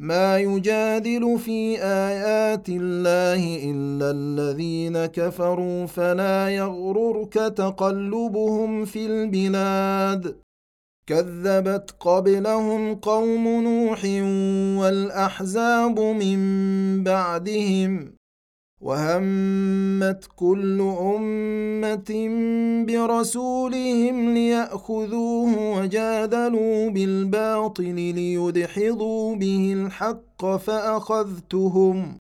ما يجادل في آيات الله إلا الذين كفروا فلا يغررك تقلبهم في البلاد. كذبت قبلهم قوم نوح والأحزاب من بعدهم. وهمت كل أمة برسولهم ليأخذوه وجادلوا بالباطل ليدحضوا به الحق فأخذتهم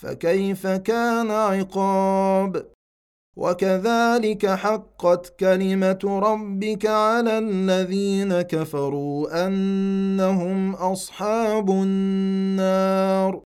فكيف كان عقاب؟ وكذلك حقت كلمة ربك على الذين كفروا أنهم أصحاب النار.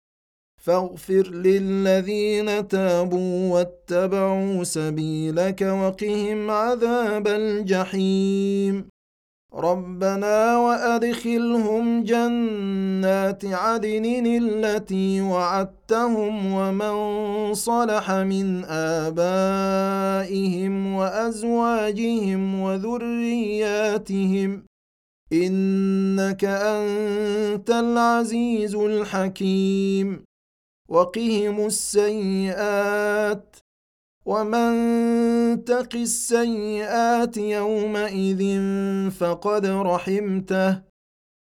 فاغفر للذين تابوا واتبعوا سبيلك وقهم عذاب الجحيم. ربنا وأدخلهم جنات عدن التي وعدتهم ومن صلح من آبائهم وأزواجهم وذرياتهم. إنك أنت العزيز الحكيم. وقهم السيئات ومن تق السيئات يومئذ فقد رحمته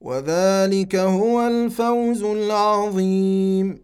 وذلك هو الفوز العظيم.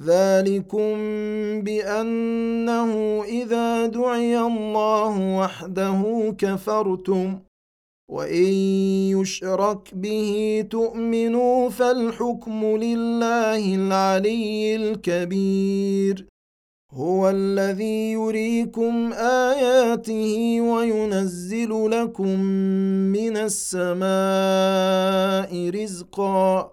ذلكم بأنه إذا دعي الله وحده كفرتم وإن يشرك به تؤمنوا فالحكم لله العلي الكبير هو الذي يريكم آياته وينزل لكم من السماء رزقا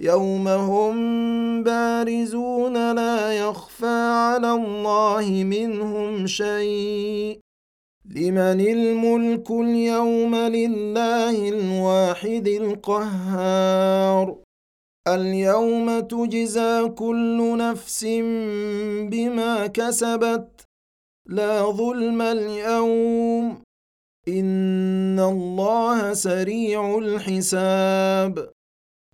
يوم هم بارزون لا يخفى على الله منهم شيء لمن الملك اليوم لله الواحد القهار اليوم تجزى كل نفس بما كسبت لا ظلم اليوم ان الله سريع الحساب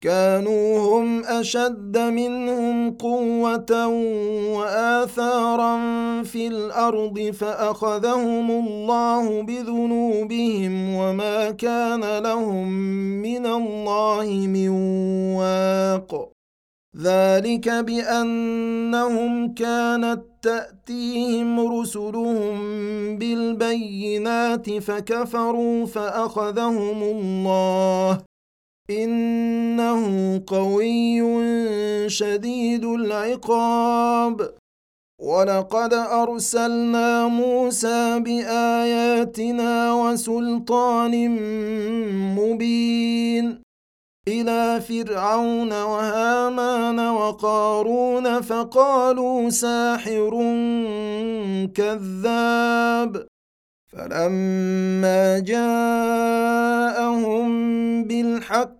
كانوا هم أشد منهم قوة وآثارا في الأرض فأخذهم الله بذنوبهم وما كان لهم من الله من واق. ذلك بأنهم كانت تأتيهم رسلهم بالبينات فكفروا فأخذهم الله إنه قوي شديد العقاب. ولقد أرسلنا موسى بآياتنا وسلطان مبين إلى فرعون وهامان وقارون فقالوا ساحر كذاب. فلما جاءهم بالحق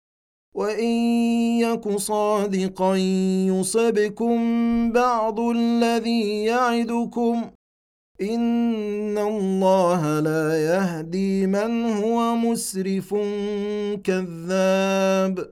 وإن يك صادقا يصبكم بعض الذي يعدكم إن الله لا يهدي من هو مسرف كذاب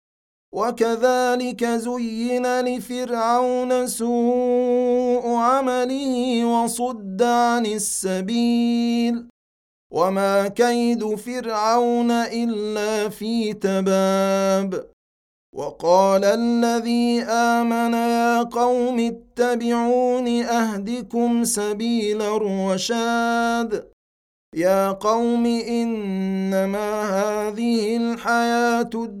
وكذلك زين لفرعون سوء عمله وصد عن السبيل. وما كيد فرعون إلا في تباب. وقال الذي آمن يا قوم اتبعون أهدكم سبيل الرشاد. يا قوم إنما هذه الحياة الدنيا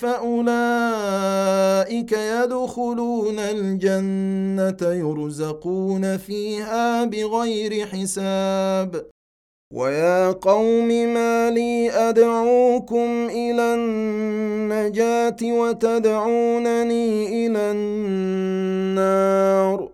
فأولئك يدخلون الجنة يرزقون فيها بغير حساب. ويا قوم ما لي أدعوكم إلى النجاة وتدعونني إلى النار.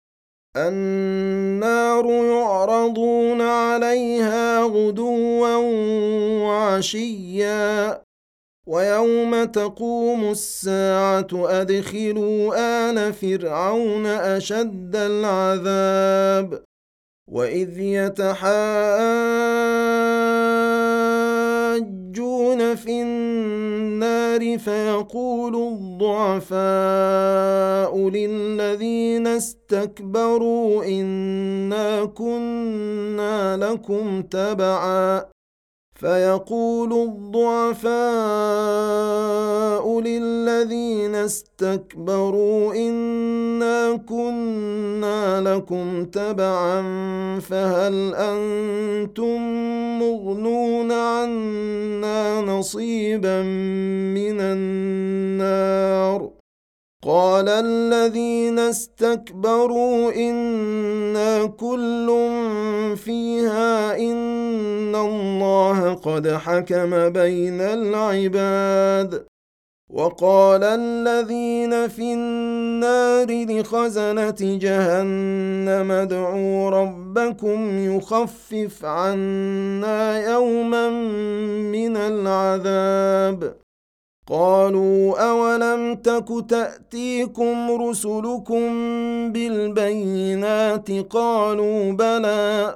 النار يعرضون عليها غدوا وعشيا ويوم تقوم الساعة أدخلوا آل فرعون أشد العذاب وإذ يتحاجون في النار فيقول الضعفاء للذين استكبروا إنا كنا لكم تبعا. فيقول الضعفاء للذين استكبروا إنا كنا لكم تبعا فهل أنتم مغنون عنا نصيبا من النار؟ قال الذين استكبروا إنا كل فيها ان الله قد حكم بين العباد وقال الذين في النار لخزنه جهنم ادعوا ربكم يخفف عنا يوما من العذاب قالوا اولم تك تاتيكم رسلكم بالبينات قالوا بلى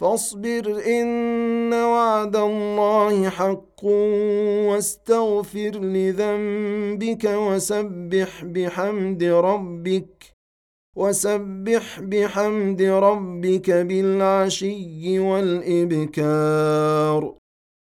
فاصبر إن وعد الله حق واستغفر لذنبك وسبح بحمد ربك وسبح بحمد ربك بالعشي والإبكار.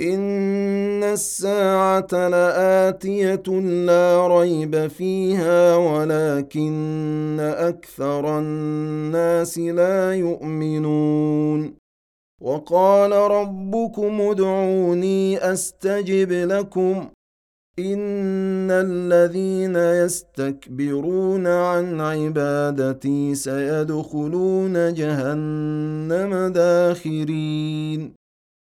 ان الساعة لاتيه لا ريب فيها ولكن أكثر الناس لا يؤمنون وقال ربكم ادعوني استجب لكم ان الذين يستكبرون عن عبادتي سيدخلون جهنم داخرين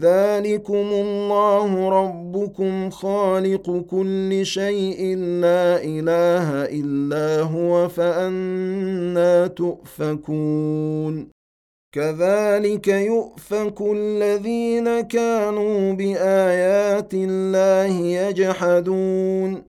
ذلكم الله ربكم خالق كل شيء لا اله الا هو فانا تؤفكون كذلك يؤفك الذين كانوا بايات الله يجحدون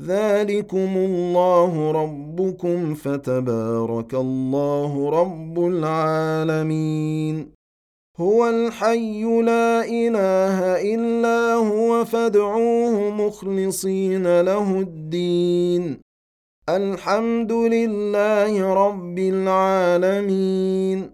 ذلكم الله ربكم فتبارك الله رب العالمين. هو الحي لا إله إلا هو فادعوه مخلصين له الدين. الحمد لله رب العالمين.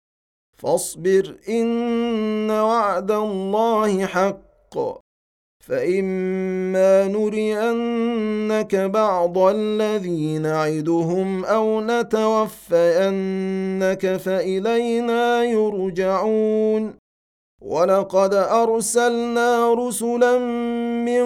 فاصبر إن وعد الله حق. فإما نرينك بعض الذي نعدهم أو نتوفينك فإلينا يرجعون. ولقد أرسلنا رسلا من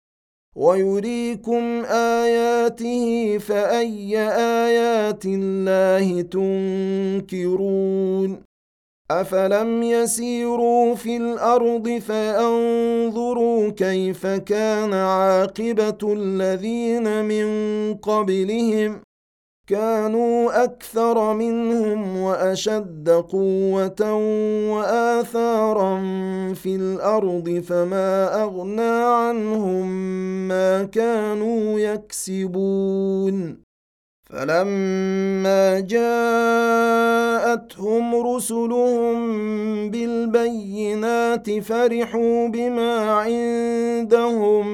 ويريكم آياته فأي آيات الله تنكرون افلم يسيروا في الأرض فينظروا كيف كان عاقبه الذين من قبلهم كانوا أكثر منهم وأشد قوة وآثارا في الأرض فما أغنى عنهم ما كانوا يكسبون. فلما جاءتهم رسلهم بالبينات فرحوا بما عندهم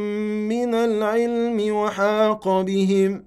من العلم وحاق بهم.